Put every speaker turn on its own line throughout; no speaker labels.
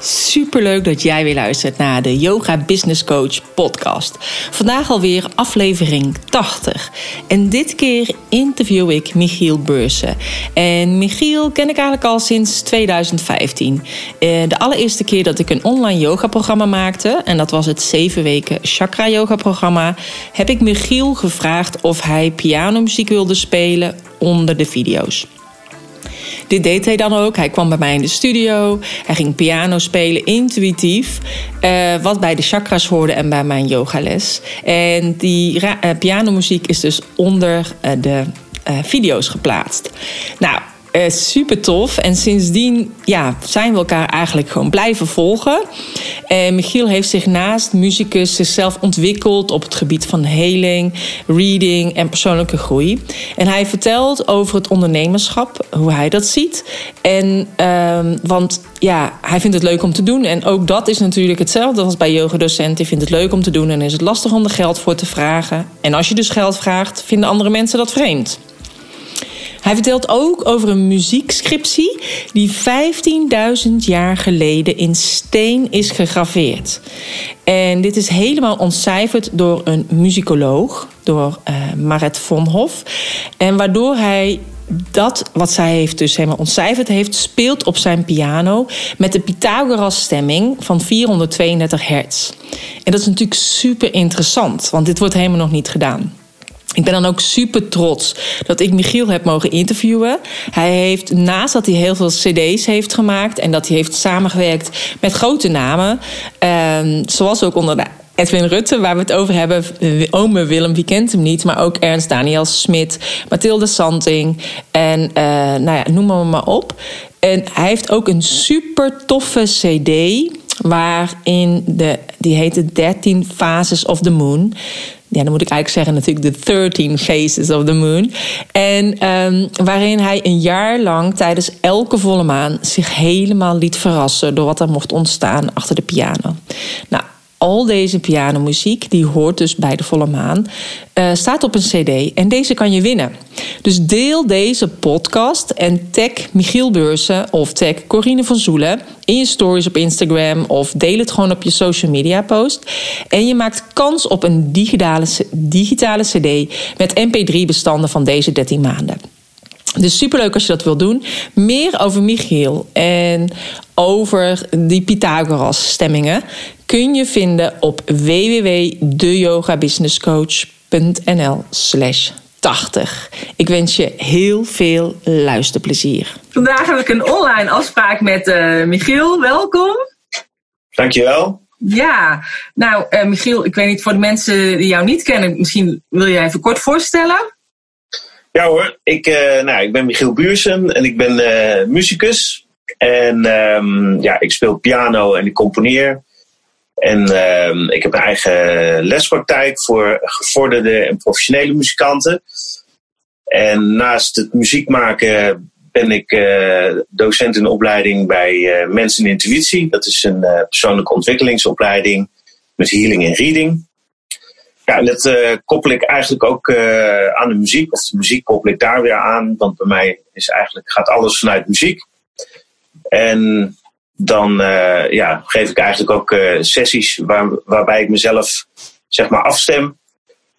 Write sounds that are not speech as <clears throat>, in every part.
superleuk dat jij weer luistert naar de Yoga Business Coach podcast. Vandaag alweer aflevering 80. En dit keer interview ik Michiel Beursen. En Michiel ken ik eigenlijk al sinds 2015. Eh, de allereerste keer dat ik een online yoga programma maakte... en dat was het 7 weken chakra yoga programma... heb ik Michiel gevraagd of hij pianomuziek wilde spelen onder de video's. Dit deed hij dan ook. Hij kwam bij mij in de studio. Hij ging piano spelen, intuïtief. Uh, wat bij de chakras hoorde en bij mijn yogales. En die uh, pianomuziek is dus onder uh, de video's geplaatst. Nou, uh, super tof. En sindsdien ja, zijn we elkaar eigenlijk gewoon blijven volgen. En Michiel heeft zich naast muzikus zichzelf ontwikkeld op het gebied van heling, reading en persoonlijke groei. En hij vertelt over het ondernemerschap, hoe hij dat ziet. En um, want ja, hij vindt het leuk om te doen. En ook dat is natuurlijk hetzelfde als bij yogadocenten. Je vindt het leuk om te doen en is het lastig om er geld voor te vragen. En als je dus geld vraagt, vinden andere mensen dat vreemd. Hij vertelt ook over een muziekscriptie die 15.000 jaar geleden in steen is gegraveerd. En dit is helemaal ontcijferd door een muzikoloog, door uh, Maret von Hof. En waardoor hij dat wat zij heeft dus helemaal ontcijferd heeft, speelt op zijn piano met de Pythagoras-stemming van 432 hertz. En dat is natuurlijk super interessant, want dit wordt helemaal nog niet gedaan. Ik ben dan ook super trots dat ik Michiel heb mogen interviewen. Hij heeft, naast dat hij heel veel CD's heeft gemaakt en dat hij heeft samengewerkt met grote namen, eh, zoals ook onder de Edwin Rutte, waar we het over hebben. Ome Willem, wie kent hem niet? Maar ook Ernst Daniel Smit, Mathilde Santing en uh, nou ja, noem maar, maar op. En hij heeft ook een super toffe CD waarin de, die heet de 13 Phases of the Moon ja, dan moet ik eigenlijk zeggen natuurlijk de 13 Phases of the Moon. En um, waarin hij een jaar lang tijdens elke volle maan zich helemaal liet verrassen door wat er mocht ontstaan achter de piano. Nou, al deze pianomuziek, die hoort dus bij de volle maan, uh, staat op een CD en deze kan je winnen. Dus deel deze podcast en tag Michiel Beursen of tag Corine van Zoelen in je stories op Instagram of deel het gewoon op je social media post. En je maakt kans op een digitale, digitale CD met MP3-bestanden van deze 13 maanden. Dus superleuk als je dat wilt doen. Meer over Michiel en over die Pythagoras-stemmingen kun je vinden op www.deyogabusinesscoach.nl slash 80. Ik wens je heel veel luisterplezier. Vandaag heb ik een online afspraak met uh, Michiel. Welkom.
Dankjewel.
Ja, nou uh, Michiel, ik weet niet voor de mensen die jou niet kennen, misschien wil je even kort voorstellen?
Ja hoor, ik, uh, nou, ik ben Michiel Buursen en ik ben uh, muzikus. En um, ja, ik speel piano en ik componeer. En um, ik heb een eigen lespraktijk voor gevorderde en professionele muzikanten. En naast het muziek maken ben ik uh, docent in opleiding bij Mensen in Intuïtie. Dat is een persoonlijke ontwikkelingsopleiding met healing en reading. Ja, en dat uh, koppel ik eigenlijk ook uh, aan de muziek, of de muziek koppel ik daar weer aan, want bij mij is eigenlijk, gaat alles vanuit muziek. En dan uh, ja, geef ik eigenlijk ook sessies waar, waarbij ik mezelf zeg maar afstem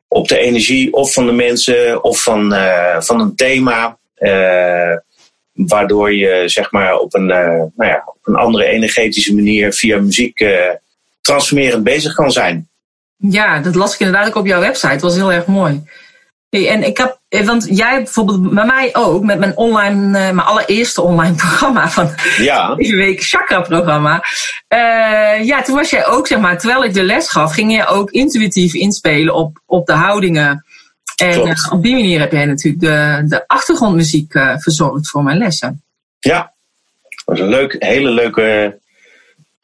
op de energie of van de mensen of van, van een thema. waardoor je zeg maar op een, nou ja, op een andere energetische manier via muziek transformerend bezig kan zijn.
Ja, dat las ik inderdaad ook op jouw website. Dat was heel erg mooi. En ik heb, eh, want jij bijvoorbeeld bij mij ook, met mijn online, uh, mijn allereerste online <laughs> programma van ja. deze week, Chakra-programma. Uh, ja, toen was jij ook, zeg maar, terwijl ik de les gaf, ging je ook intuïtief inspelen op, op de houdingen. En uh, op die manier heb jij natuurlijk de, de achtergrondmuziek verzorgd voor mijn lessen.
Ja, dat was een leuk, hele leuke,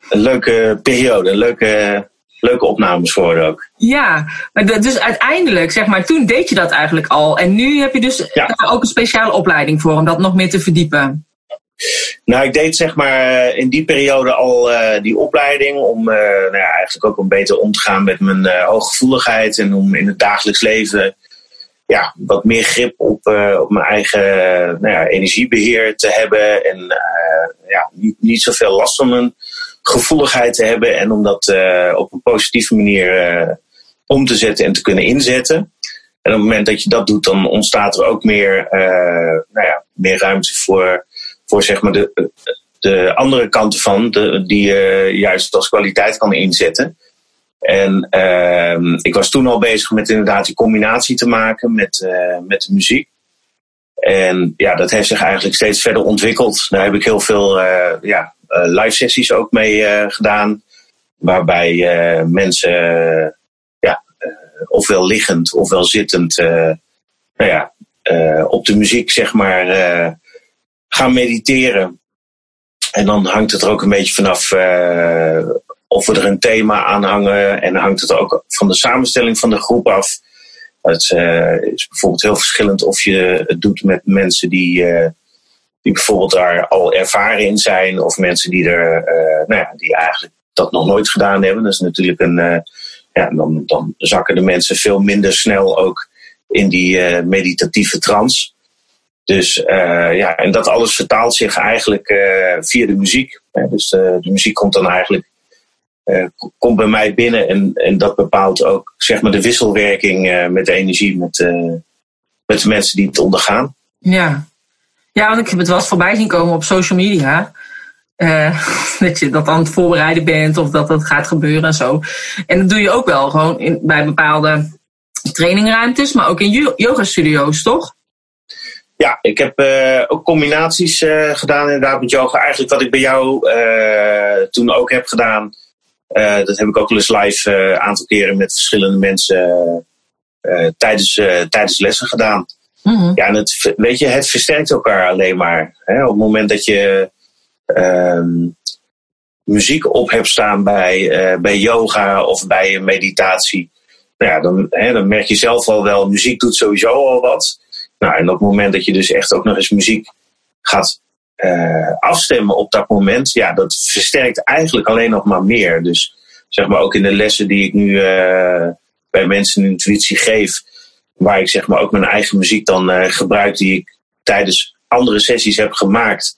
een leuke periode, een leuke leuke opnames geworden ook.
Ja, maar dus uiteindelijk, zeg maar, toen deed je dat eigenlijk al. En nu heb je dus ook een speciale opleiding voor om dat nog meer te verdiepen.
Nou, ik deed zeg maar in die periode al uh, die opleiding om uh, nou ja, eigenlijk ook om beter om te gaan met mijn uh, hooggevoeligheid en om in het dagelijks leven ja, wat meer grip op, op mijn eigen nou ja, energiebeheer te hebben en ja, niet, niet zoveel last van mijn gevoeligheid te hebben en om dat op een positieve manier om te zetten en te kunnen inzetten. En op het moment dat je dat doet, dan ontstaat er ook meer, nou ja, meer ruimte voor voor zeg maar de, de andere kanten van, de, die je juist als kwaliteit kan inzetten. En uh, ik was toen al bezig met inderdaad die combinatie te maken met, met de muziek. En ja, dat heeft zich eigenlijk steeds verder ontwikkeld. Daar heb ik heel veel ja, live sessies ook mee gedaan. Waarbij mensen ja, ofwel liggend ofwel zittend nou ja, op de muziek zeg maar gaan mediteren. En dan hangt het er ook een beetje vanaf of we er een thema aan hangen. En hangt het ook van de samenstelling van de groep af. Het is bijvoorbeeld heel verschillend of je het doet met mensen die, die bijvoorbeeld daar al ervaren in zijn. Of mensen die, er, nou ja, die eigenlijk dat nog nooit gedaan hebben. Dat is natuurlijk een. ja, dan, dan zakken de mensen veel minder snel ook in die meditatieve trance. Dus ja, en dat alles vertaalt zich eigenlijk via de muziek. dus uh, de muziek komt dan eigenlijk komt bij mij binnen en, en dat bepaalt ook zeg maar de wisselwerking met de energie met, met de mensen die het ondergaan.
Ja. Ja, want ik heb het wel eens voorbij zien komen op social media. <laughs> dat je dat aan het voorbereiden bent of dat dat gaat gebeuren en zo. En dat doe je ook wel gewoon in, bij bepaalde trainingruimtes, maar ook in yoga studio's, toch?
Ja, ik heb uh, ook combinaties uh, gedaan inderdaad met yoga. Eigenlijk wat ik bij jou toen ook heb gedaan. dat heb ik ook wel eens live een aantal keren met verschillende mensen tijdens, tijdens lessen gedaan. Mm-hmm. Ja, het, weet je, het versterkt elkaar alleen maar. Hè? Op het moment dat je ehm, muziek op hebt staan bij, bij yoga of bij meditatie. Nou ja, dan, hè, dan merk je zelf al wel, muziek doet sowieso al wat. Nou, en op het moment dat je dus echt ook nog eens muziek gaat uh, afstemmen op dat moment, ja, dat versterkt eigenlijk alleen nog maar meer. Dus zeg maar ook in de lessen die ik nu uh, bij mensen in intuïtie geef, waar ik zeg maar ook mijn eigen muziek dan uh, gebruik, die ik tijdens andere sessies heb gemaakt.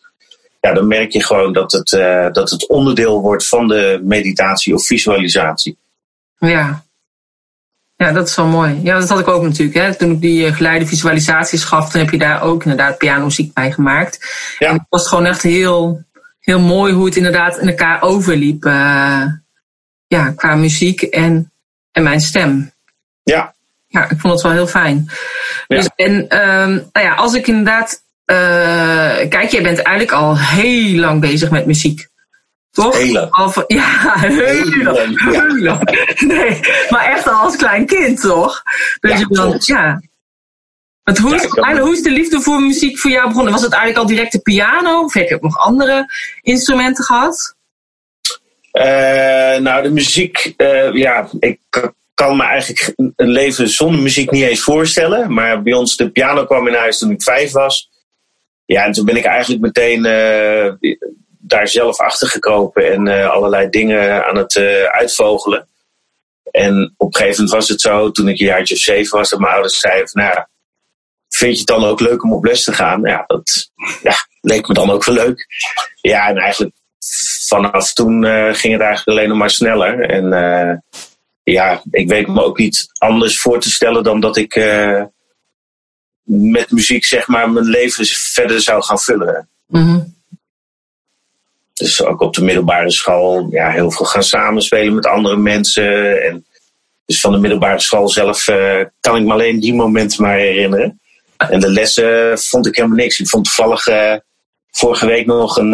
Ja, dan merk je gewoon dat het, dat het onderdeel wordt van de meditatie of visualisatie.
Ja, ja, dat is wel mooi. Ja, dat had ik ook natuurlijk. Hè. Toen ik die eh, geleide visualisaties gaf, toen heb je daar ook inderdaad pianomuziek bij gemaakt. Ja. En het was gewoon echt heel, heel mooi hoe het inderdaad in elkaar overliep. Uh, ja, qua muziek en, en mijn stem.
Ja.
Ja, ik vond het wel heel fijn. Ja. Dus, en um, nou ja, als ik inderdaad... Uh, kijk, jij bent eigenlijk al heel lang bezig met muziek. Toch?
Heel
ja, heel lang. Nee, maar echt al als klein kind, toch? Dus ja, dan, ja. Want hoe, is, hoe is de liefde voor muziek voor jou begonnen? Was het eigenlijk al direct de piano? Of heb je ook nog andere instrumenten gehad?
Uh, nou, de muziek, uh, ja, ik kan me eigenlijk een leven zonder muziek niet eens voorstellen. Maar bij ons, de piano kwam in huis toen ik vijf was. Ja, en toen ben ik eigenlijk meteen uh, daar zelf achter gekropen en uh, allerlei dingen aan het uh, uitvogelen. En op een gegeven moment was het zo, toen ik een jaartje of zeven was, dat mijn ouders zeiden van, nou, vind je het dan ook leuk om op les te gaan? Ja, dat ja, leek me dan ook wel leuk. Ja, en eigenlijk vanaf toen ging het eigenlijk alleen nog maar sneller. En ja, ik weet me ook niet anders voor te stellen dan dat ik met muziek zeg maar mijn leven verder zou gaan vullen. Mm dus ook op de middelbare school ja, heel veel gaan samenspelen met andere mensen. En dus van de middelbare school zelf uh, kan ik me alleen die momenten maar herinneren. En de lessen vond ik helemaal niks. Ik vond toevallig uh, vorige week nog een,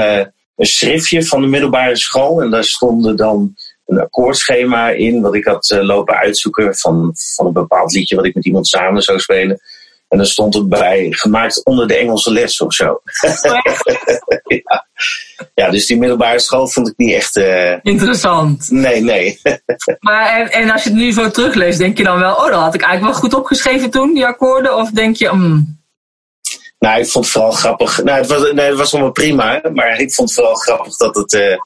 een schriftje van de middelbare school. En daar stond dan een akkoordschema in, wat ik had lopen uitzoeken van, van een bepaald liedje wat ik met iemand samen zou spelen. En dan stond het bij gemaakt onder de Engelse les of zo. <laughs> ja. ja, dus die middelbare school vond ik niet echt. Uh...
Interessant.
Nee, nee. <laughs>
maar en, en, als je het nu zo terugleest, denk je dan wel, oh, dat had ik eigenlijk wel goed opgeschreven toen, die akkoorden? Of denk je, mm.
Nou, ik vond het vooral grappig. Nou, het was, nee, het was allemaal prima, maar ik vond het vooral grappig dat het. Uh,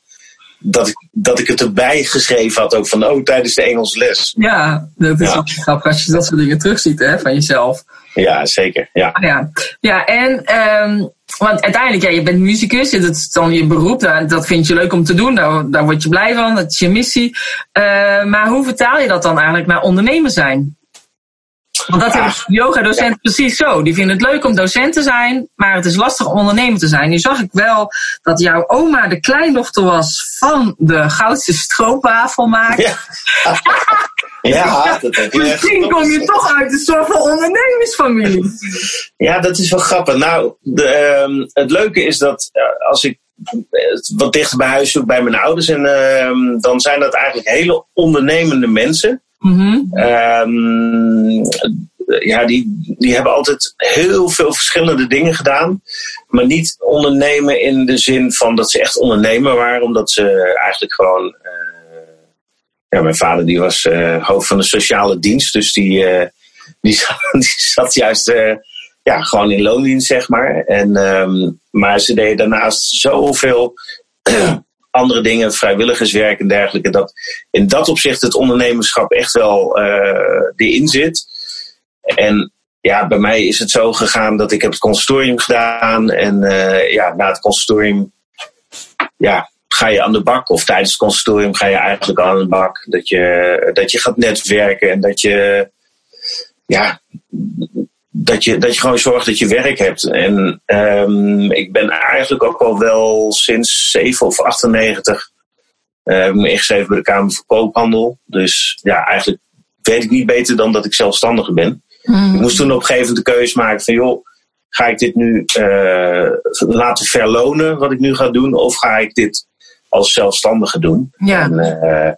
dat ik, dat ik het erbij geschreven had, ook van oh, tijdens de Engelse les.
Ja, dat is ook grappig als je dat soort dingen terugziet hè, van jezelf.
Ja, zeker. Ja,
ja. ja en um, want uiteindelijk, ja, je bent muzikus, dat is dan je beroep, dat, dat vind je leuk om te doen, daar, daar word je blij van, dat is je missie. Uh, maar hoe vertaal je dat dan eigenlijk naar ondernemer zijn? Want dat hebben yoga-docenten precies zo. Die vinden het leuk om docent te zijn, maar het is lastig om ondernemer te zijn. Nu zag ik wel dat jouw oma de kleindochter was van de goudste stroopwafelmaker. Ja. <laughs>
Ja, dat
heb je Misschien kom je toch uit een soort van ondernemersfamilie.
Ja, dat is wel grappig. Nou, de, uh, het leuke is dat uh, als ik wat dichter bij huis zoek bij mijn ouders, en, uh, dan zijn dat eigenlijk hele ondernemende mensen. Mm ja, die, die hebben altijd heel veel verschillende dingen gedaan. Maar niet ondernemen in de zin van dat ze echt ondernemer waren, omdat ze eigenlijk gewoon. Uh, ja, mijn vader die was uh, hoofd van de sociale dienst, dus die, uh, <laughs> die, zat juist ja, gewoon in loondienst, zeg maar. En, um, maar ze deden daarnaast zoveel <clears throat> andere dingen, vrijwilligerswerk en dergelijke. Dat in dat opzicht het ondernemerschap echt wel uh, erin zit. En ja, bij mij is het zo gegaan dat ik heb het consultorium gedaan. En uh, ja, na het consultorium ja, ga je aan de bak. Of tijdens het consultorium ga je eigenlijk aan de bak. Dat je, dat je gaat netwerken en dat je ja, dat je, dat je gewoon zorgt dat je werk hebt. En um, ik ben eigenlijk ook al wel sinds 7 of 98 uh, heb ik me ingeschreven bij de Kamer van Koophandel. Dus ja, eigenlijk weet ik niet beter dan dat ik zelfstandige ben. Mm. Ik moest toen op een gegeven moment de keuze maken van joh, ga ik dit nu uh, laten verlonen wat ik nu ga doen, of ga ik dit als zelfstandige doen?
Ja. En, uh,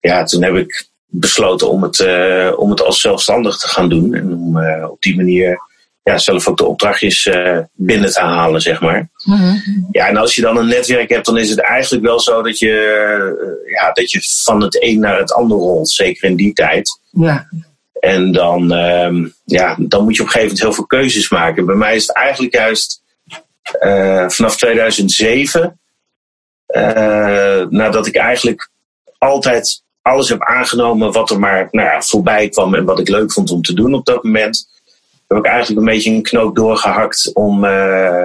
ja, toen heb ik besloten om het, uh, om het als zelfstandig te gaan doen. En om uh, op die manier ja, zelf ook de opdrachtjes uh, binnen te halen, zeg maar. Mm-hmm. Ja, en als je dan een netwerk hebt, dan is het eigenlijk wel zo dat je, ja, dat je van het een naar het ander rolt. Zeker in die tijd.
Ja.
En dan, um, ja, dan moet je op een gegeven moment heel veel keuzes maken. Bij mij is het eigenlijk juist vanaf 2007, nadat ik eigenlijk altijd alles heb aangenomen wat er maar nou voorbij kwam en wat ik leuk vond om te doen op dat moment. Heb ik eigenlijk een beetje een knoop doorgehakt om, uh,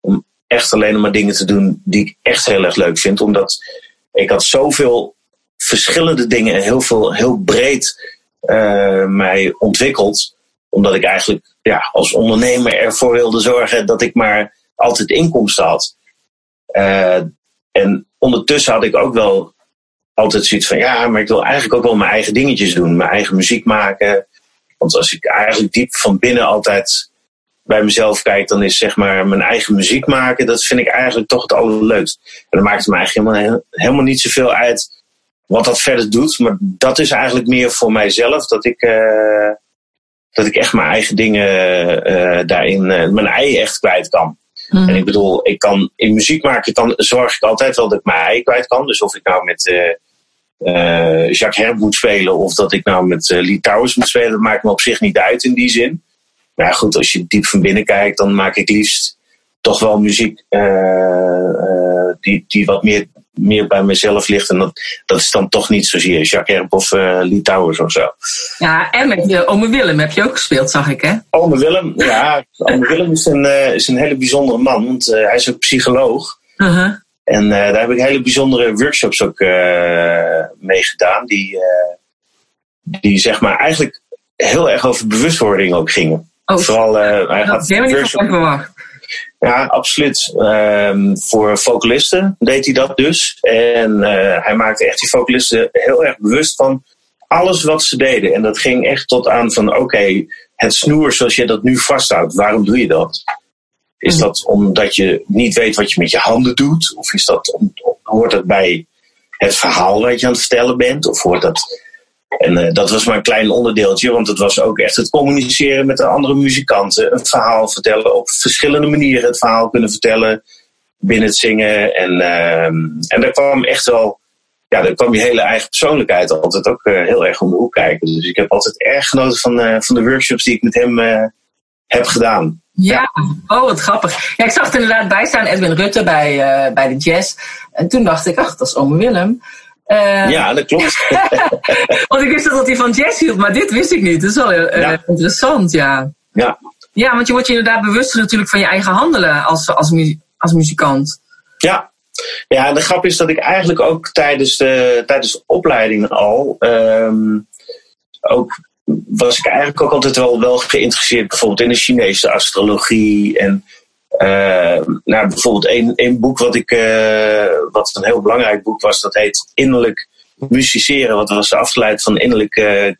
om echt alleen maar dingen te doen die ik echt heel erg leuk vind. Omdat ik had zoveel verschillende dingen en heel, veel, heel breed uh, mij ontwikkeld. Omdat ik eigenlijk ja, als ondernemer ervoor wilde zorgen dat ik maar altijd inkomsten had. Uh, en ondertussen had ik ook wel altijd zoiets van ja, maar ik wil eigenlijk ook wel mijn eigen dingetjes doen, mijn eigen muziek maken. Want als ik eigenlijk diep van binnen altijd bij mezelf kijk, dan is zeg maar mijn eigen muziek maken, dat vind ik eigenlijk toch het allerleukst. En dan maakt het me eigenlijk helemaal, helemaal niet zoveel uit wat dat verder doet. Maar dat is eigenlijk meer voor mijzelf, dat ik, uh, dat ik echt mijn eigen dingen uh, daarin, uh, mijn ei echt kwijt kan. Mm. En ik bedoel, ik kan in muziek maken, dan zorg ik altijd wel dat ik mijn ei kwijt kan. Dus of ik nou met uh, Jacques Herb moet spelen of dat ik nou met uh, Lee Towers moet spelen, dat maakt me op zich niet uit in die zin. Maar goed, als je diep van binnen kijkt, dan maak ik liefst toch wel muziek uh, die, die wat meer, meer bij mezelf ligt. En dat, dat is dan toch niet zozeer Jacques Herb of Lee Towers of zo.
Ja, en met je Ome Willem heb je ook gespeeld, zag ik, hè?
Ome Willem, ja. Ome Willem is een, is een hele bijzondere man, want hij is ook psycholoog. -huh. En uh, daar heb ik hele bijzondere workshops ook uh, mee gedaan. Die, uh, die zeg maar eigenlijk heel erg over bewustwording ook gingen.
Oh,
Vooral,
hij gaat workshop...
Ja, absoluut. Um, voor vocalisten deed hij dat dus. En hij maakte echt die vocalisten heel erg bewust van alles wat ze deden. En dat ging echt tot aan van oké, okay, het snoer zoals je dat nu vasthoudt, waarom doe je dat? Is mm. dat omdat je niet weet wat je met je handen doet? Of is dat om, hoort dat bij het verhaal wat je aan het vertellen bent? Of hoort dat En uh, dat was maar een klein onderdeeltje, want het was ook echt het communiceren met de andere muzikanten. Een verhaal vertellen op verschillende manieren. Het verhaal kunnen vertellen binnen het zingen. En, uh, en daar kwam echt wel, ja, daar kwam je hele eigen persoonlijkheid altijd ook uh, heel erg om de hoek kijken. Dus ik heb altijd erg genoten van, uh, van de workshops die ik met hem heb gedaan.
Ja, oh wat grappig. Ja, ik zag er inderdaad bij staan, Edwin Rutte bij, bij de jazz. En toen dacht ik, ach, dat is ome Willem.
Uh, ja, dat klopt. <laughs>
want ik wist dat hij van jazz hield, maar dit wist ik niet. Dat is wel uh, ja. interessant, ja.
ja.
Ja, want je wordt je inderdaad bewuster natuurlijk van je eigen handelen als, als, als muzikant.
Ja. Ja, de grap is dat ik eigenlijk ook tijdens de, tijdens de opleiding al... Um, ook was ik eigenlijk ook altijd wel, wel geïnteresseerd bijvoorbeeld in de Chinese astrologie en uh, nou, bijvoorbeeld één, één boek wat ik, uh, wat een heel belangrijk boek was, dat heet Innerlijk Musiceren. Wat was afgeleid van innerlijk uh,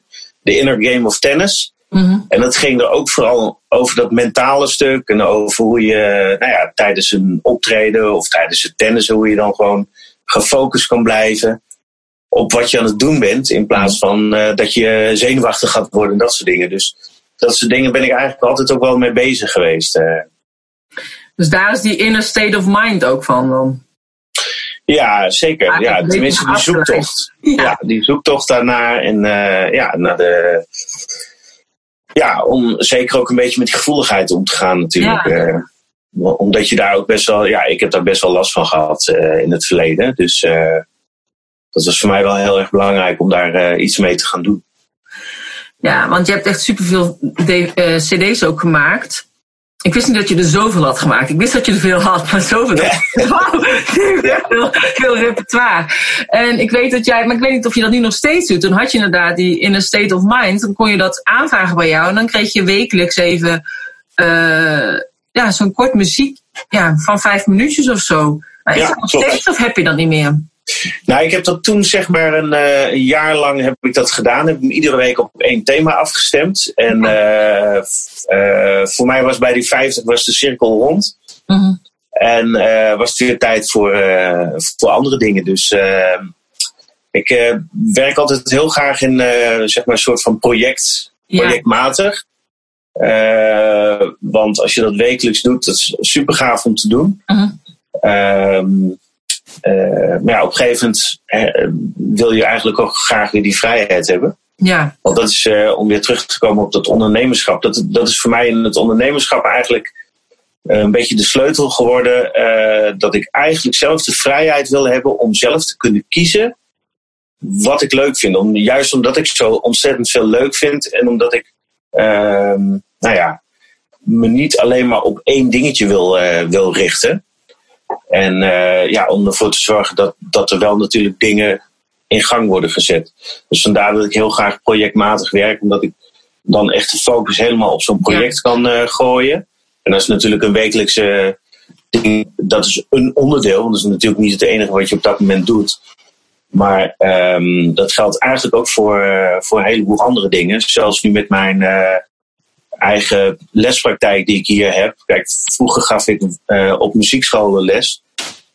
The Inner Game of Tennis.
Mm-hmm.
En dat ging er ook vooral over dat mentale stuk en over hoe je nou ja, tijdens een optreden of tijdens het tennis, hoe je dan gewoon gefocust kan blijven op wat je aan het doen bent, in plaats van dat je zenuwachtig gaat worden en dat soort dingen. Dus dat soort dingen ben ik eigenlijk altijd ook wel mee bezig geweest.
Dus daar is die inner state of mind ook van dan.
Ja, zeker. Ah, ja, tenminste, die zoektocht. Ja. ja. die zoektocht daarnaar. En uh, ja, naar de. Ja, om zeker ook een beetje met die gevoeligheid om te gaan, natuurlijk. Ja. Uh, omdat je daar ook best wel. Ja, ik heb daar best wel last van gehad uh, in het verleden. Dus dat was voor mij wel heel erg belangrijk om daar iets mee te gaan doen.
Ja, want je hebt echt superveel CD's ook gemaakt. Ik wist niet dat je er zoveel had gemaakt. Ik wist dat je er veel had, maar zoveel. Ja. Wow, veel, veel repertoire. En ik weet dat jij, maar ik weet niet of je dat nu nog steeds doet. Toen had je inderdaad die in een state of mind. Dan kon je dat aanvragen bij jou. En dan kreeg je wekelijks even uh, ja, zo'n kort muziek ja, van vijf minuutjes of zo. Maar is ja, dat nog steeds of heb je dat niet meer?
Nou, ik heb dat toen zeg maar een, uh, een, jaar lang heb ik dat gedaan. Heb ik me iedere week op één thema afgestemd. En uh, uh, voor mij was bij die 50 was de cirkel rond.
Mm-hmm.
En was het weer tijd voor, voor andere dingen. Dus ik werk altijd heel graag in zeg maar een soort van project, projectmatig. want als je dat wekelijks doet, dat is super gaaf om te doen.
Mm-hmm.
Uh, maar ja, op een gegeven moment uh, wil je eigenlijk ook graag weer die vrijheid hebben.
Ja.
Want dat is uh, om weer terug te komen op dat ondernemerschap. Dat, dat is voor mij in het ondernemerschap eigenlijk een beetje de sleutel geworden. dat ik eigenlijk zelf de vrijheid wil hebben om zelf te kunnen kiezen wat ik leuk vind. Om, juist omdat ik zo ontzettend veel leuk vind en omdat ik, ehm, nou ja, me niet alleen maar op één dingetje wil, wil richten. En uh, ja, om ervoor te zorgen dat, dat er wel natuurlijk dingen in gang worden gezet. Dus vandaar dat ik heel graag projectmatig werk, omdat ik dan echt de focus helemaal op zo'n project kan uh, gooien. En dat is natuurlijk een wekelijkse ding, dat is een onderdeel, want dat is natuurlijk niet het enige wat je op dat moment doet. Maar um, dat geldt eigenlijk ook voor, uh, voor een heleboel andere dingen. Zelfs nu met mijn eigen lespraktijk die ik hier heb. Kijk, vroeger gaf ik uh, op muziekscholen les.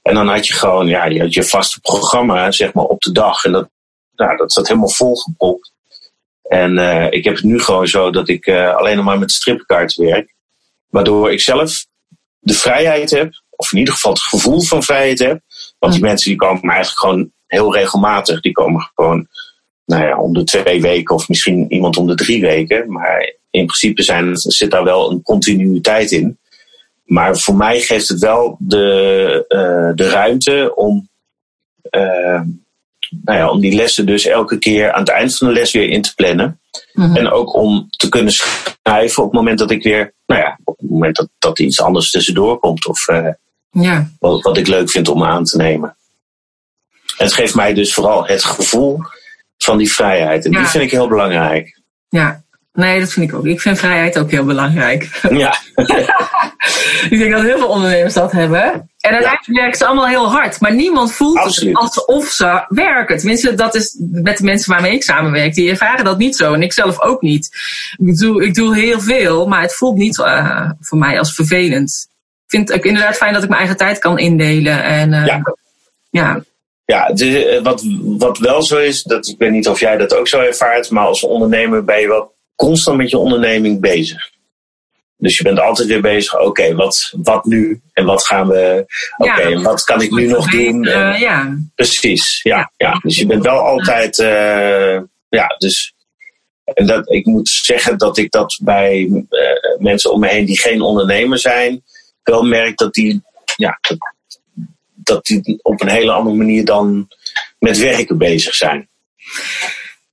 En dan had je gewoon, ja, je had je vaste programma, zeg maar, op de dag. En dat, nou, dat zat helemaal volgepropt. En uh, ik heb het nu gewoon zo dat ik uh, alleen nog maar met stripkaart werk. Waardoor ik zelf de vrijheid heb, of in ieder geval het gevoel van vrijheid heb. Want die mensen die komen eigenlijk gewoon heel regelmatig. Die komen gewoon, nou ja, om de twee weken of misschien iemand om de drie weken. Maar in principe zijn, zit daar wel een continuïteit in. Maar voor mij geeft het wel de, uh, de ruimte om, uh, nou ja, om die lessen dus elke keer aan het eind van de les weer in te plannen.
Mm-hmm.
En ook om te kunnen schrijven op het moment dat ik weer, nou ja, op het moment dat, dat iets anders tussendoor komt. Of uh,
ja.
wat, wat ik leuk vind om aan te nemen. En het geeft mij dus vooral het gevoel van die vrijheid. En
Ja.
die vind ik heel belangrijk.
Ja, nee, dat vind ik ook. Ik vind vrijheid ook heel belangrijk.
Ja, <laughs>
ik denk dat heel veel ondernemers dat hebben. En uiteindelijk werken ze allemaal heel hard. Maar niemand voelt
Absoluut.
het alsof ze werken. Tenminste, dat is met de mensen waarmee ik samenwerk. Die ervaren dat niet zo. En ik zelf ook niet. Ik doe, ik doe heel veel, maar het voelt niet eh, voor mij als vervelend. Ik vind het ook inderdaad fijn dat ik mijn eigen tijd kan indelen. En eh,
Ja.
ja,
ja, de, wat, wat wel zo is, dat, ik weet niet of jij dat ook zo ervaart, maar als ondernemer ben je wel constant met je onderneming bezig. Dus je bent altijd weer bezig, oké, wat, wat nu? En wat gaan we, oké, wat kan ik nu nog doen?
Uh, ja.
Precies, ja, ja. Dus je bent wel altijd, uh, ja, dus. En dat, ik moet zeggen dat ik dat bij uh, mensen om me heen die geen ondernemer zijn, wel merk dat die, ja, dat, dat die op een hele andere manier dan met werken bezig zijn.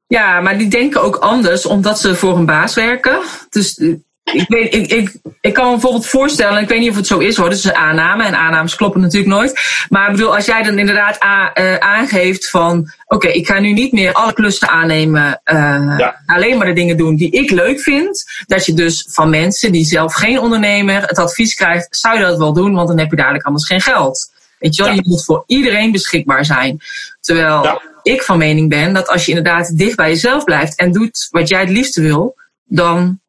Ja, maar die denken ook anders omdat ze voor een baas werken. Dus ik, weet, ik, ik, ik kan me bijvoorbeeld voorstellen, ik weet niet of het zo is hoor, dat is een aanname en aannames kloppen natuurlijk nooit. Maar ik bedoel, als jij dan inderdaad a, uh, aangeeft van, oké, ik ga nu niet meer alle klussen aannemen, uh, ja. alleen maar de dingen doen die ik leuk vind. Dat je dus van mensen die zelf geen ondernemer het advies krijgt, zou je dat wel doen, want dan heb je dadelijk anders geen geld. Weet je wel, ja. je moet voor iedereen beschikbaar zijn. Terwijl ja. Ik van mening ben dat als je inderdaad dicht bij jezelf blijft en doet wat jij het liefste wil, dan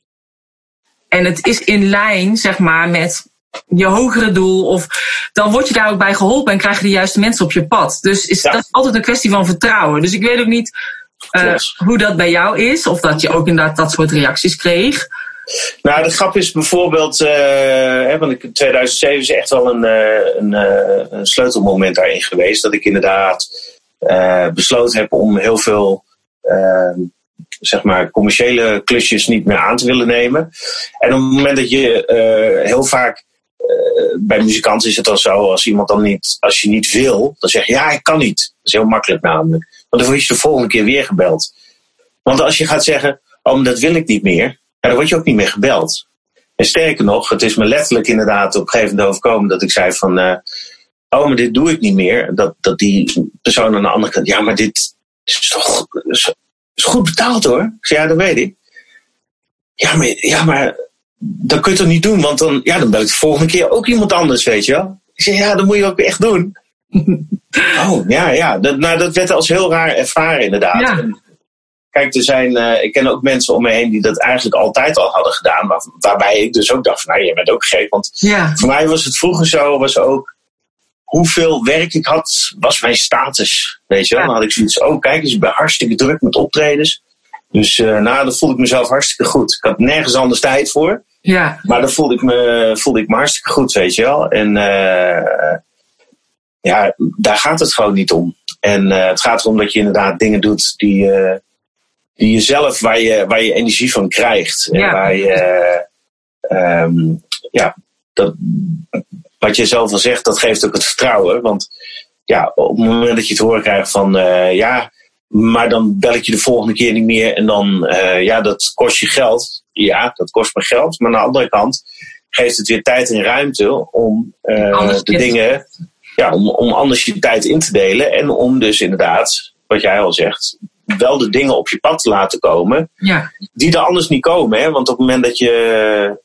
en het is in lijn, zeg maar, met je hogere doel. Of dan word je daar ook bij geholpen en krijg je de juiste mensen op je pad. Dus is, ja. dat is altijd een kwestie van vertrouwen. Dus ik weet ook niet uh, hoe dat bij jou is. Of dat je ook inderdaad dat soort reacties kreeg.
Nou, de grap is bijvoorbeeld, uh, hè, want ik, 2007 is echt wel een, uh, een, een, sleutelmoment daarin geweest. Dat ik inderdaad besloten heb om heel veel zeg maar, commerciële klusjes niet meer aan te willen nemen. En op het moment dat je uh, heel vaak. Uh, bij muzikanten is het dan zo, als iemand dan niet, als je niet wil, dan zeg je ja, ik kan niet. Dat is heel makkelijk namelijk. Want dan word je de volgende keer weer gebeld. Want als je gaat zeggen, oh, dat wil ik niet meer, dan word je ook niet meer gebeld. En sterker nog, het is me letterlijk inderdaad op een gegeven moment overkomen dat ik zei van, oh, maar dit doe ik niet meer. Dat, dat die persoon aan de andere kant, ja, maar dit is toch is goed betaald hoor. Ik zei, ja, dat weet ik. Ja, maar, ja, maar dat kun je toch niet doen? Want dan, ja, dan bel ik de volgende keer ook iemand anders, weet je wel. Ik zei, ja, dat moet je ook echt doen. <laughs> oh, ja, ja. Dat, nou, dat werd als heel raar ervaren, inderdaad.
Ja.
Kijk, er zijn, uh, ik ken ook mensen om me heen die dat eigenlijk altijd al hadden gedaan. Maar, waarbij ik dus ook dacht van, nou, jij bent ook gek. Want
ja.
voor mij was het vroeger zo, was ook hoeveel werk ik had, was mijn status. Weet je wel? Dan had ik zoiets, oh kijk eens, ik ben hartstikke druk met optredens. Dus uh, nou, dan voelde ik mezelf hartstikke goed. Ik had nergens anders tijd voor.
Ja.
Maar dan voelde ik me, voelde ik me hartstikke goed, weet je wel. En uh, ja, daar gaat het gewoon niet om. En uh, het gaat erom dat je inderdaad dingen doet die, die jezelf, waar je, waar je energie van krijgt. En
Ja.
waar je, um, ja, dat, wat je zelf al zegt, dat geeft ook het vertrouwen. Want ja, op het moment dat je het horen krijgt van uh, ja, maar dan bel ik je de volgende keer niet meer en dan uh, ja, dat kost je geld. Ja, dat kost me geld. Maar aan de andere kant geeft het weer tijd en ruimte om uh, de dingen, ja, om, om anders je tijd in te delen en om dus inderdaad, wat jij al zegt, wel de dingen op je pad te laten komen
ja.
die er anders niet komen. Hè? Want op het moment dat je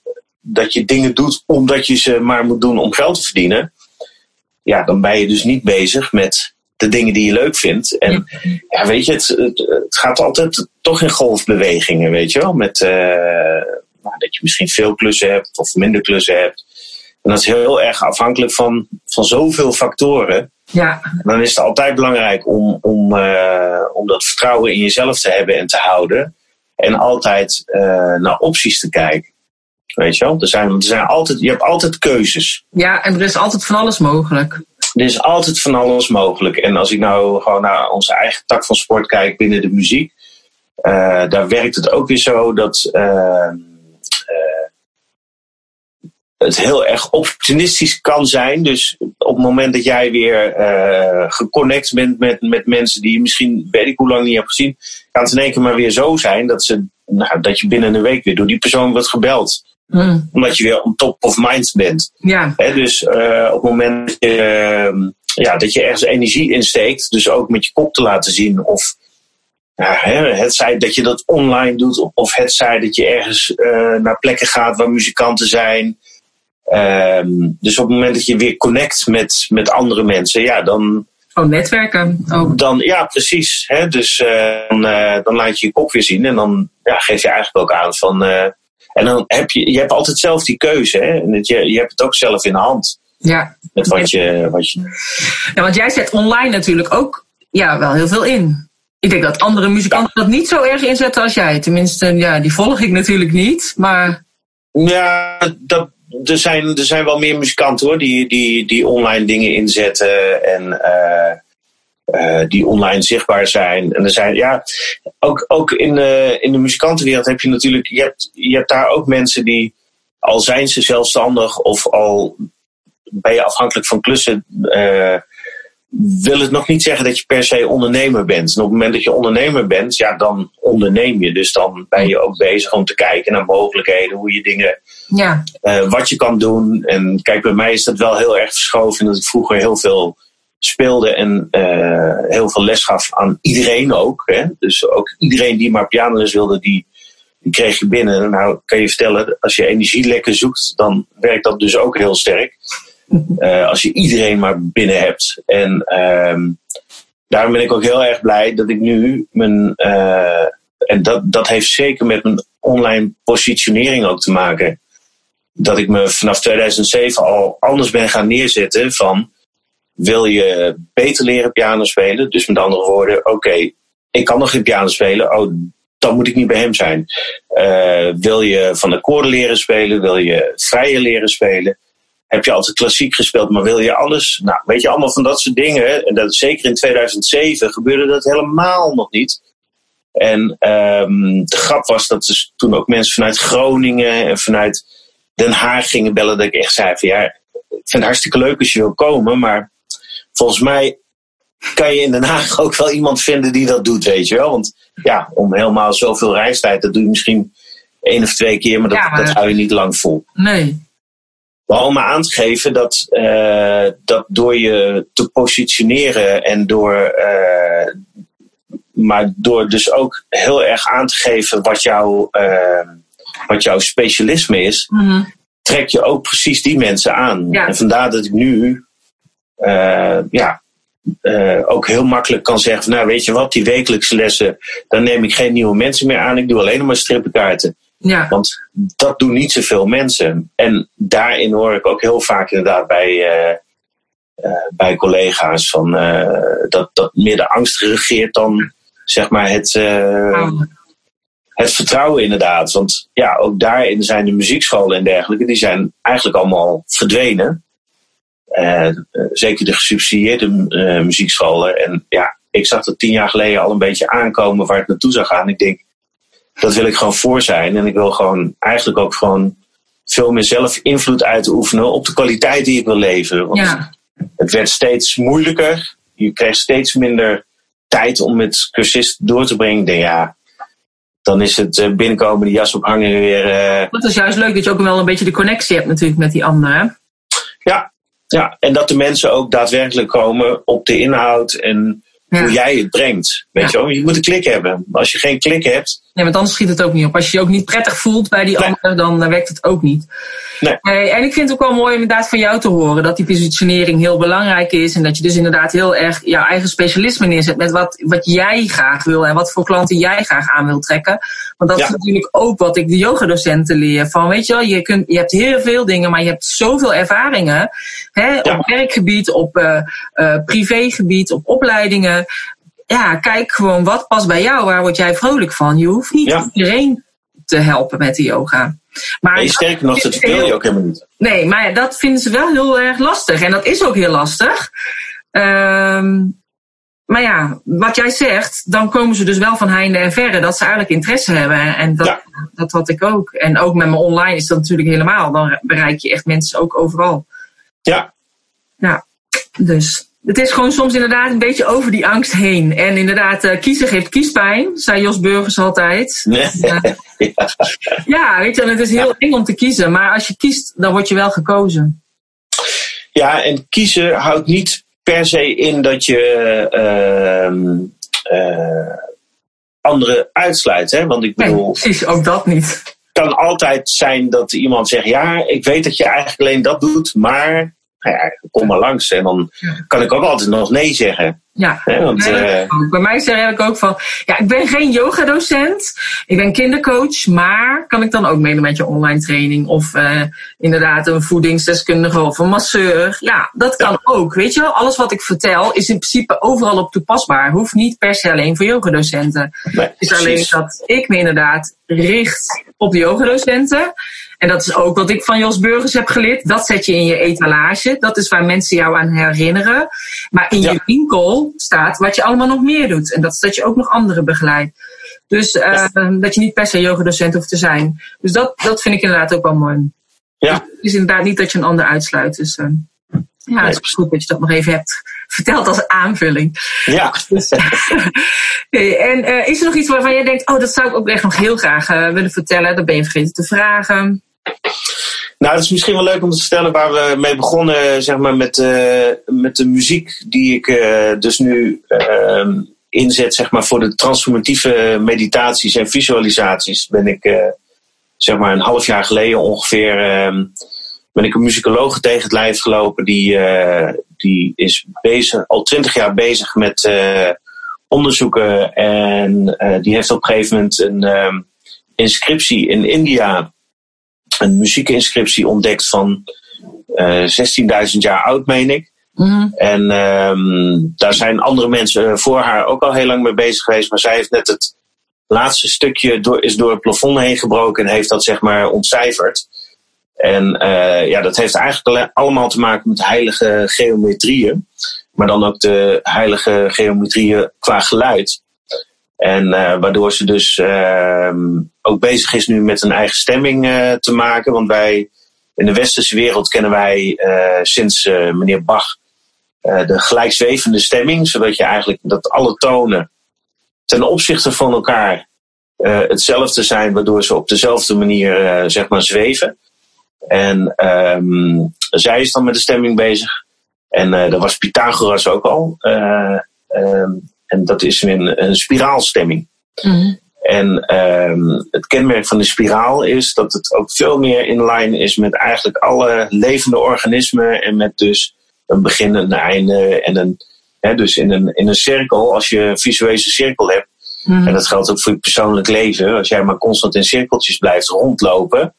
dat je dingen doet omdat je ze maar moet doen om geld te verdienen, ja, dan ben je dus niet bezig met de dingen die je leuk vindt. En ja, weet je, het, het, het gaat altijd toch in golfbewegingen, weet je wel. Met uh, nou, dat je misschien veel klussen hebt of minder klussen hebt. En dat is heel erg afhankelijk van, van zoveel factoren.
Ja.
Dan is het altijd belangrijk om, om, uh, om dat vertrouwen in jezelf te hebben en te houden. En altijd uh, naar opties te kijken. Weet je wel? Er zijn, er zijn altijd, je hebt altijd keuzes.
Ja, en er is altijd van alles mogelijk.
Er is altijd van alles mogelijk. En als ik nou gewoon naar onze eigen tak van sport kijk binnen de muziek, uh, daar werkt het ook weer zo dat uh, uh, het heel erg opportunistisch kan zijn. Dus op het moment dat jij weer geconnect bent met, met mensen die je misschien weet ik hoe lang niet hebt gezien, kan het in één keer maar weer zo zijn dat, ze, nou, dat je binnen een week weer door die persoon wordt gebeld.
Mm.
Omdat je weer on top of mind bent.
Ja.
He, dus uh, op het moment dat je, uh, ja, dat je ergens energie insteekt, dus ook met je kop te laten zien, of ja, het zij dat je dat online doet, of het zij dat je ergens uh, naar plekken gaat waar muzikanten zijn. Um, dus op het moment dat je weer connect met, met andere mensen, ja, dan.
Oh, netwerken ook.
Dan, ja, precies. Hè? Dus dan, dan laat je je kop weer zien en dan ja, geef je eigenlijk ook aan van. En dan heb je, je hebt altijd zelf die keuze. Hè? En je, je hebt het ook zelf in de hand.
Ja.
Met wat je, wat je...
Ja, want jij zet online natuurlijk ook ja, wel heel veel in. Ik denk dat andere muzikanten dat niet zo erg inzetten als jij. Tenminste, ja, die volg ik natuurlijk niet. Maar...
Ja, dat, er, zijn, er zijn wel meer muzikanten hoor, die, die, die online dingen inzetten en uh, die online zichtbaar zijn. En er zijn, ja, ook, ook in, de, in de muzikantenwereld heb je natuurlijk, je hebt, je hebt daar ook mensen die, al zijn ze zelfstandig of al ben je afhankelijk van klussen, uh, wil het nog niet zeggen dat je per se ondernemer bent. En op het moment dat je ondernemer bent, ja, dan onderneem je. Dus dan ben je ook bezig om te kijken naar mogelijkheden, hoe je dingen, ja. Uh, wat je kan doen. En kijk, bij mij is dat wel heel erg verschoven. Dat ik vroeger heel veel speelde en uh, heel veel les gaf aan iedereen ook. Hè? Dus ook iedereen die maar pianoles wilde, die, die kreeg je binnen. Nou, kan je vertellen, als je energielekken zoekt, dan werkt dat dus ook heel sterk. Uh, als je iedereen maar binnen hebt. En uh, daarom ben ik ook heel erg blij dat ik nu mijn. Uh, en dat, dat heeft zeker met mijn online positionering ook te maken. Dat ik me vanaf 2007 al anders ben gaan neerzetten van. Wil je beter leren piano spelen? Dus met andere woorden, oké, ik kan nog geen piano spelen. Oh, dan moet ik niet bij hem zijn. Uh, wil je van akkoorden leren spelen? Wil je vrije leren spelen? heb je altijd klassiek gespeeld, maar wil je alles? Nou, weet je, allemaal van dat soort dingen. En dat, zeker in 2007 gebeurde dat helemaal nog niet. En um, de grap was dat dus toen ook mensen vanuit Groningen en vanuit Den Haag gingen bellen. Dat ik echt zei van ja, ik vind het hartstikke leuk als je wil komen. Maar volgens mij kan je in Den Haag <laughs> ook wel iemand vinden die dat doet, weet je wel. Want ja, om helemaal zoveel reistijd, dat doe je misschien één of twee keer. Maar dat, ja, dat hou je niet lang vol.
Nee.
Maar om maar aan te geven dat, uh, dat door je te positioneren en door, uh, maar door dus ook heel erg aan te geven wat, jou, uh, wat jouw specialisme is, mm-hmm. trek je ook precies die mensen aan. Ja. En vandaar dat ik nu ja, ook heel makkelijk kan zeggen: van, Nou, weet je wat, die wekelijkse lessen, dan neem ik geen nieuwe mensen meer aan, ik doe alleen maar strippenkaarten.
Ja.
Want dat doen niet zoveel mensen. En daarin hoor ik ook heel vaak inderdaad bij, uh, uh, bij collega's van, uh, dat, dat meer de angst regeert dan zeg maar het, het vertrouwen inderdaad. Want ja, ook daarin zijn de muziekscholen en dergelijke, die zijn eigenlijk allemaal verdwenen. Zeker de gesubsidieerde muziekscholen. En ja, ik zag dat tien jaar geleden al een beetje aankomen waar het naartoe zou gaan. Ik denk, dat wil ik gewoon voor zijn. En ik wil gewoon eigenlijk ook gewoon veel meer zelf invloed uitoefenen op de kwaliteit die ik wil leveren. Want
ja.
het werd steeds moeilijker. Je kreeg steeds minder tijd om met cursisten door te brengen. Ik denk, ja, dan is het eh, binnenkomen, die jas ophangen weer. Uh...
Dat is juist leuk dat je ook wel een beetje de connectie hebt natuurlijk met die anderen.
Ja, ja, en dat de mensen ook daadwerkelijk komen op de inhoud en hoe jij het brengt. Weet je wel? Je moet een klik hebben. Als je geen klik hebt.
Nee, want anders schiet het ook niet op. Als je je ook niet prettig voelt bij die nee. ander, dan werkt het ook niet.
Nee.
en ik vind het ook wel mooi inderdaad van jou te horen dat die positionering heel belangrijk is. En dat je dus inderdaad heel erg jouw eigen specialisme neerzet met wat, wat jij graag wil en wat voor klanten jij graag aan wil trekken. Want dat is natuurlijk ook wat ik de yogadocenten leer. Van weet je wel, je, kunt, je hebt heel veel dingen, maar je hebt zoveel ervaringen. Hè, Op werkgebied, op uh, uh, privégebied, op opleidingen ja, kijk gewoon wat past bij jou, waar word jij vrolijk van. Je hoeft niet iedereen te helpen met de yoga.
Maar nee, sterker nog, dat wil je ook helemaal niet.
Nee, maar dat vinden ze wel heel erg lastig. En dat is ook heel lastig. Um, maar ja, wat jij zegt, dan komen ze dus wel van heinde en verre dat ze eigenlijk interesse hebben. En dat, dat had ik ook. En ook met mijn online is dat natuurlijk helemaal. Dan bereik je echt mensen ook overal.
Ja.
Ja, dus het is gewoon soms inderdaad een beetje over die angst heen. En inderdaad, uh, kiezen geeft kiespijn, zei Jos Burgers altijd.
Nee. Uh,
ja. <laughs> ja, weet je, en het is heel eng om te kiezen. Maar als je kiest, dan word je wel gekozen.
Ja, en kiezen houdt niet per se in dat je uh, anderen uitsluit. Hè? Want ik bedoel.
Nee, precies, ook dat niet.
Het kan altijd zijn dat iemand zegt: Ja, ik weet dat je eigenlijk alleen dat doet, maar ja, kom maar langs. En dan kan ik ook altijd nog nee zeggen.
Ja, want, uh, bij mij zeg ik ook van, ja, ik ben geen yogadocent, ik ben kindercoach, maar kan ik dan ook meedoen met je online training of uh, inderdaad een voedingsdeskundige of een masseur? Ja, dat kan ook, weet je wel. Alles wat ik vertel is in principe overal op toepasbaar, hoeft niet per se alleen voor yogadocenten. Nee, het is alleen dat ik me inderdaad richt op de yogadocenten. En dat is ook wat ik van Jos Burgers heb geleerd. Dat zet je in je etalage. Dat is waar mensen jou aan herinneren. Maar in je winkel staat wat je allemaal nog meer doet. En dat is dat je ook nog anderen begeleidt. Dus uh, dat je niet per se yogadocent hoeft te zijn. Dus dat, dat vind ik inderdaad ook wel mooi. Ja. Dus het is inderdaad niet dat je een ander uitsluit. Dus uh, ja, het is goed dat je dat nog even hebt verteld als aanvulling.
Ja. <laughs>
Dus, en uh, is er nog iets waarvan jij denkt, oh, dat zou ik ook echt nog heel graag willen vertellen? Dat ben je vergeten te vragen.
Nou, het is misschien wel leuk om te vertellen waar we mee begonnen, zeg maar, met, uh, met de muziek die ik dus nu uh, inzet, zeg maar, voor de transformatieve meditaties en visualisaties. Ben ik, zeg maar, een half jaar geleden ongeveer, ehm, ben ik een muzikoloog tegen het lijf gelopen. Die, die is bezig, al twintig jaar bezig met onderzoeken en die heeft op een gegeven moment een ehm, inscriptie in India een muziekinscriptie ontdekt van uh, eh, 16.000 jaar oud, meen ik. Mm. En um, daar zijn andere mensen voor haar ook al heel lang mee bezig geweest. Maar zij heeft net het laatste stukje door, is door het plafond heen gebroken en heeft dat zeg maar ontcijferd. En uh, ja, dat heeft eigenlijk allemaal te maken met heilige geometrieën. Maar dan ook de heilige geometrieën qua geluid. En uh, waardoor ze dus uh, ook bezig is nu met een eigen stemming uh, te maken. Want wij in de westerse wereld kennen wij sinds meneer Bach de gelijkzwevende stemming. Zodat je eigenlijk dat alle tonen ten opzichte van elkaar hetzelfde zijn. Waardoor ze op dezelfde manier zeg maar zweven. En um, zij is dan met de stemming bezig. En daar was Pythagoras ook al. Um, en dat is een, een spiraalstemming. Mm En um, het kenmerk van de spiraal is dat het ook veel meer in lijn is met eigenlijk alle levende organismen en met dus een begin, een einde en een, hè, dus in een, in een cirkel, als je een visuele cirkel hebt, mm en dat geldt ook voor je persoonlijk leven, als jij maar constant in cirkeltjes blijft rondlopen,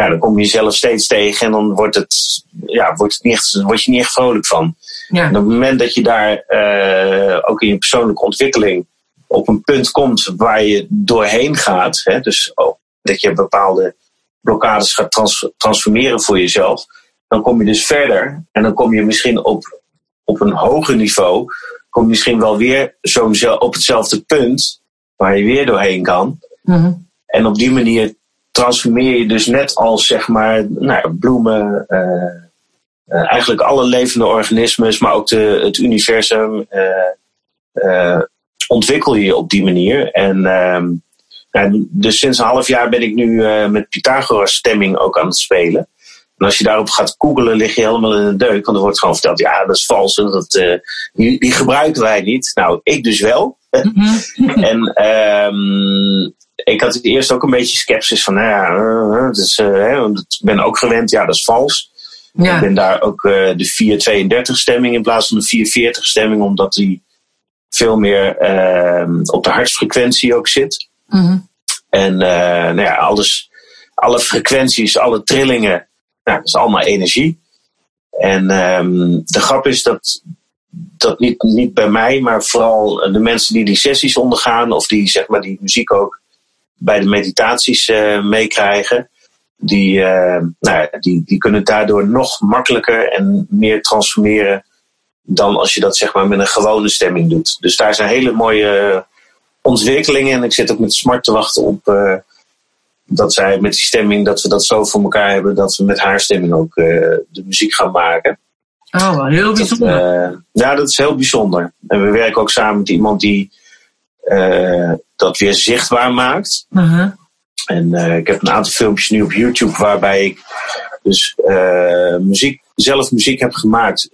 ja, dan kom je jezelf steeds tegen en dan wordt, het, ja, wordt, het niet, word je niet echt vrolijk van. Ja. En op het moment dat je daar uh, ook in je persoonlijke ontwikkeling op een punt komt waar je doorheen gaat, hè, dus ook dat je bepaalde blokkades gaat trans transformeren voor jezelf, dan kom je dus verder en dan kom je misschien op, op een hoger niveau, kom je misschien wel weer zo op hetzelfde punt waar je weer doorheen kan. Mm -hmm. En op die manier transformeer je dus net als zeg maar nou, bloemen, uh, uh, eigenlijk alle levende organismen, maar ook de, het universum, uh, ontwikkel je op die manier. En nou, dus sinds een half jaar ben ik nu met Pythagoras stemming ook aan het spelen. En als je daarop gaat googelen, lig je helemaal in een deuk. Want er wordt gewoon verteld, ja, dat is vals. Dat, die, die, gebruiken wij niet. Nou, ik dus wel. Mhm. <laughs> en um, ik had eerst ook een beetje sceptisch van, nou ja, het is, uh, ik ben ook gewend, ja, dat is vals. Ja. Ik ben daar ook uh, de 432 stemming in plaats van de 440 stemming, omdat die veel meer uh, op de hartsfrequentie ook zit. Mm -hmm. En uh, nou ja, alles, alle frequenties, alle trillingen, nou, dat is allemaal energie. En um, de grap is dat dat niet, niet bij mij, maar vooral de mensen die die sessies ondergaan, of die zeg maar die muziek ook bij de meditaties uh, meekrijgen, die, uh, nou, die, die kunnen daardoor nog makkelijker en meer transformeren dan als je dat zeg maar met een gewone stemming doet. Dus daar zijn hele mooie ontwikkelingen en ik zit ook met smart te wachten op uh, dat zij met die stemming, dat we dat zo voor elkaar hebben, dat we met haar stemming ook de muziek gaan maken.
Oh, heel bijzonder.
ja, dat is heel bijzonder. En we werken ook samen met iemand die dat weer zichtbaar maakt. Uh-huh. En uh, ik heb een aantal filmpjes nu op YouTube waarbij ik dus uh, muziek, zelf muziek heb gemaakt.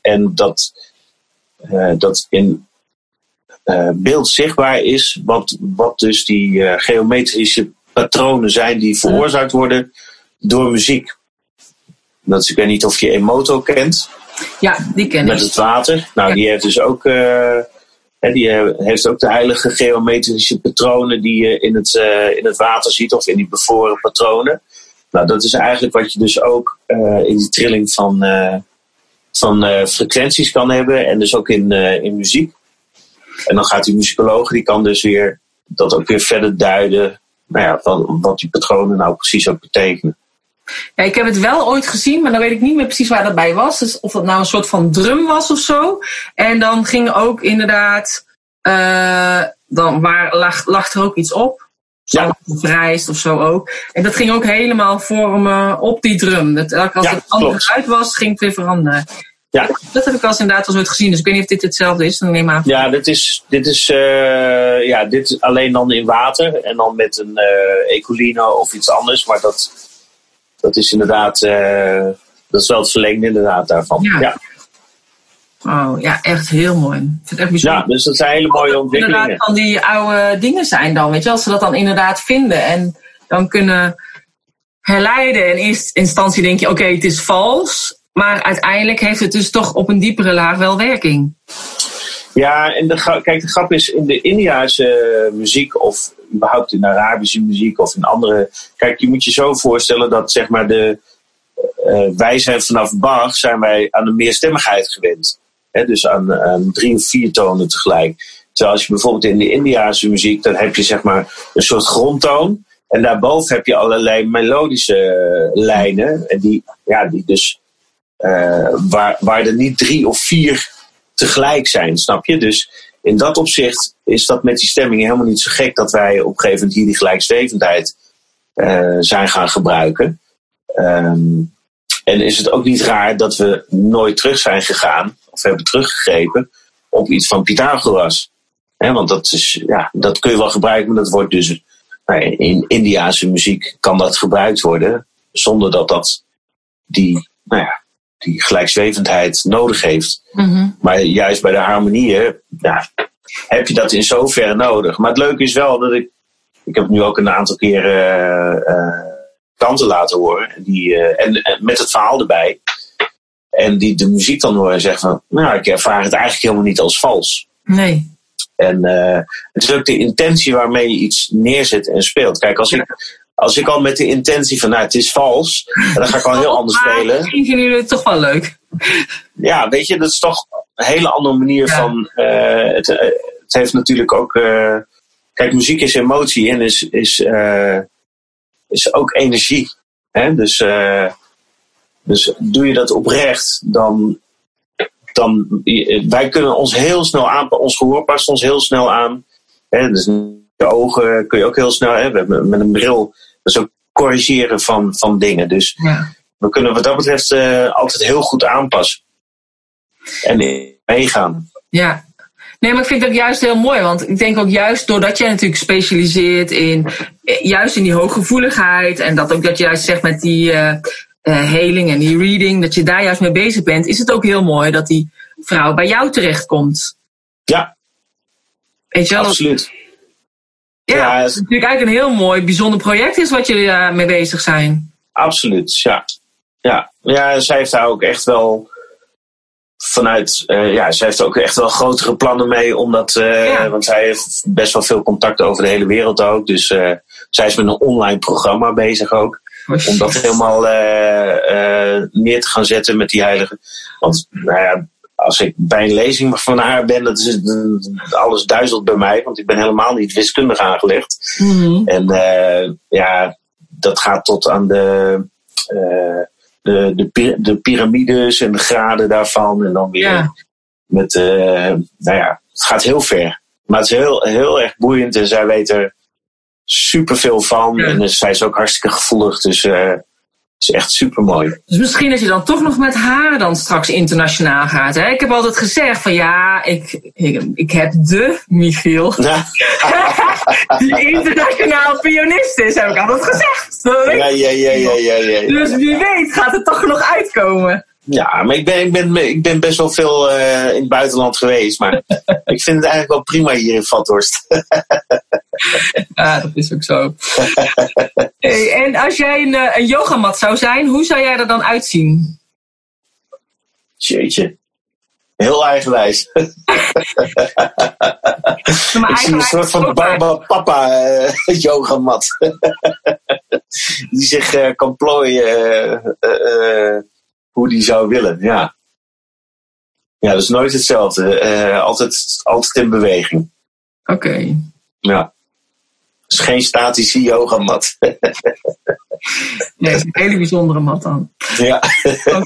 en dat, dat in beeld zichtbaar is, wat, wat dus die geometrische patronen zijn die veroorzaakt worden door muziek. Dat is, ik weet niet of je Emoto kent.
Ja, die ken ik.
Met het water. Nou,
Ja.
die heeft dus ook, die eh, heeft ook de heilige geometrische patronen die je in het, eh, in het water ziet, of in die bevroren patronen. Nou, dat is eigenlijk wat je dus ook eh, in die trilling van, van frequenties kan hebben. En dus ook in, in muziek. En dan gaat die muzikoloog, die kan dus weer dat ook weer verder duiden. Nou ja, van wat die patronen nou precies ook betekenen.
Ja, ik heb het wel ooit gezien, maar dan weet ik niet meer precies waar dat bij was. Dus of dat nou een soort van drum was of zo. En dan ging ook inderdaad, eh, dan waar, lag, lag er ook iets op.
Ja.
Of rijst of zo ook. En dat ging ook helemaal vormen op die drum. Dat, elke- als
Ja,
het andere
klopt.
uit was, ging het weer veranderen.
Ja.
Dat heb ik eens inderdaad wel eens ooit gezien. Dus ik weet niet of dit hetzelfde is. Dan neem maar aan.
Ja, dit is, dit is, eh, ja, dit is alleen dan in water en dan met een Ecolino of iets anders. Maar dat, dat is inderdaad, eh, dat is wel het verlengde inderdaad daarvan.
Ja.
Ja,
Oh, ja, echt heel mooi. Ik vind het echt bijzonder.
ja dus dat zijn hele mooie ontwikkelingen.
inderdaad van die oude dingen zijn dan. Weet je, als ze dat dan inderdaad vinden en dan kunnen herleiden. In eerste instantie denk je, oké, het is vals. Maar uiteindelijk heeft het dus toch op een diepere laag wel werking.
Ja, en de, kijk, de grap is in de Indiase muziek of überhaupt in Arabische muziek of in andere. Kijk, je moet je zo voorstellen dat zeg maar de. eh, wij zijn vanaf Bach zijn wij aan de meerstemmigheid gewend. Dus aan, drie of vier tonen tegelijk. Terwijl als je bijvoorbeeld in de Indiase muziek, dan heb je zeg maar een soort grondtoon. En daarboven heb je allerlei melodische eh, lijnen. En die, ja, die dus, eh, waar, waar er niet drie of vier tegelijk zijn, snap je? Dus in dat opzicht is dat met die stemming helemaal niet zo gek dat wij op een gegeven moment hier die gelijkstevendheid eh, zijn gaan gebruiken. Ehm, en is het ook niet raar dat we nooit terug zijn gegaan, of hebben teruggegrepen, op iets van Pythagoras. Want dat, is, ja, dat kun je wel gebruiken, maar dat wordt dus nou, in Indiase muziek kan dat gebruikt worden, zonder dat dat die, nou ja, die gelijkzwevendheid nodig heeft. Maar juist bij de harmonieën ja, heb je dat in zoverre nodig. Maar het leuke is wel dat ik. Ik heb nu ook een aantal keren eh kanten laten horen. Die, eh, en, en met het verhaal erbij. En die de muziek dan horen en zeggen van. Nou, ik ervaar het eigenlijk helemaal niet als vals.
Nee.
En eh, het is ook de intentie waarmee je iets neerzet en speelt. Kijk, als ik, als ik al met de intentie van, nou, het is vals, dan ga ik al heel anders spelen.
misschien vinden jullie het toch wel leuk.
Ja, weet je, dat is toch een hele andere manier
Ja.
van. eh, het, eh, het heeft natuurlijk ook. eh, kijk, muziek is emotie en is, is, is ook energie. Hè? Dus, dus doe je dat oprecht, dan. dan wij kunnen ons heel snel aanpassen. Ons gehoor past ons heel snel aan. Hè? Dus je ogen kun je ook heel snel. Hebben met een bril. Dat is ook corrigeren van, van dingen. Dus
Ja.
we kunnen wat dat betreft eh, altijd heel goed aanpassen. En meegaan.
Ja. Nee, maar ik vind ook juist heel mooi. Want ik denk ook juist doordat jij natuurlijk specialiseert in... eh, Juist in die hooggevoeligheid. En dat ook dat je juist zegt met die eh, heling en die reading. Dat je daar juist mee bezig bent. Is het ook heel mooi dat die vrouw bij jou terechtkomt.
Ja,
Weet je wel?
absoluut.
Ja,
Ja,
het is natuurlijk eigenlijk een heel mooi, bijzonder project is wat jullie daar mee bezig zijn.
Absoluut, ja. Ja, ja zij heeft daar ook echt wel vanuit, eh, ja, zij heeft ook echt wel grotere plannen mee, omdat, eh,
Ja.
want zij heeft best wel veel contact over de hele wereld ook. Dus eh, zij is met een online programma bezig ook.
Oh,
om dat helemaal eh, eh, neer te gaan zetten met die heilige. Want nou ja, als ik bij een lezing van haar ben, dat is, alles duizelt bij mij, want ik ben helemaal niet wiskundig aangelegd.
Mhm.
En eh, ja, dat gaat tot aan de, eh, de, de, piramides en de graden daarvan. En dan weer
Ja.
met, eh, nou ja, het gaat heel ver. Maar het is heel, heel erg boeiend en zij weet er superveel van.
Ja.
En dus zij is ook hartstikke gevoelig, dus eh, is echt super mooi.
Dus misschien dat je dan toch nog met haar dan straks internationaal gaat. Hè? Ik heb altijd gezegd van ja, ik, ik, ik heb de Michiel. <laughs> Die internationaal pianist is, heb ik altijd gezegd.
Ja, ja, ja, ja, ja, ja.
Dus wie weet gaat het toch nog uitkomen.
Ja, maar ik ben, ik ben, ik ben best wel veel uh, in het buitenland geweest. Maar <laughs> ik vind het eigenlijk wel prima hier in Vathorst. <laughs>
ja, dat is ook zo. hey, en als jij een, eh, een yogamat zou zijn, hoe zou jij er dan uitzien?
Jeetje. Heel eigenwijs. <laughs> ik zie een soort van Barba Papa uh, yogamat. die zich uh, kan plooien hoe die zou willen. Ja. Ja, dat is nooit hetzelfde. altijd, altijd in beweging.
Oké.
Ja. Het is geen statische yogamat. <laughs>
nee, het is een hele bijzondere mat dan.
Ja,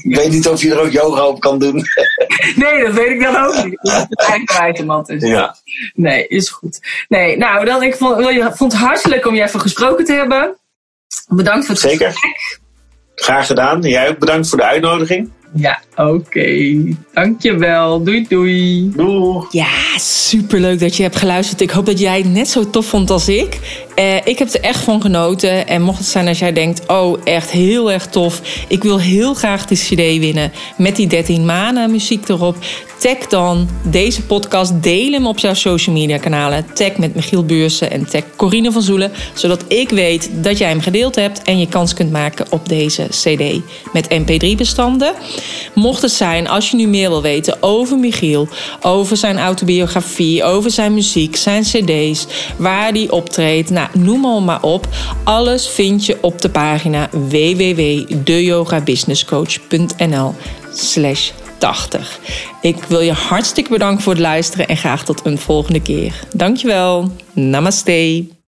ik weet niet of je er ook yoga op kan doen. <laughs>
nee, dat weet ik dan ook niet. Het is eigenlijk een mat is.
Ja.
Nee, is goed. Nee, nou, dan, ik vond, ik vond het hartstikke om je even gesproken te hebben. Bedankt voor het
Zeker. Gesprek. Graag gedaan. Jij ook bedankt voor de uitnodiging.
Ja, oké. Dankjewel. Doei, doei.
Doei.
Ja, superleuk dat je hebt geluisterd. Ik hoop dat jij het net zo tof vond als ik. Uh, ik heb er echt van genoten. En mocht het zijn als jij denkt, oh, echt heel erg tof. Ik wil heel graag die cd winnen met die 13 maanden muziek erop. Tag dan deze podcast, deel hem op jouw social media kanalen. Tag met Michiel Buursen en tag Corine van Zoelen. Zodat ik weet dat jij hem gedeeld hebt en je kans kunt maken op deze cd met mp3 bestanden. Mocht het zijn, als je nu meer wil weten over Michiel, over zijn autobiografie, over zijn muziek, zijn cd's, waar hij optreedt, nou, noem hem maar op. Alles vind je op de pagina www.deyogabusinesscoach.nl slash 80. Ik wil je hartstikke bedanken voor het luisteren en graag tot een volgende keer. Dankjewel. Namaste.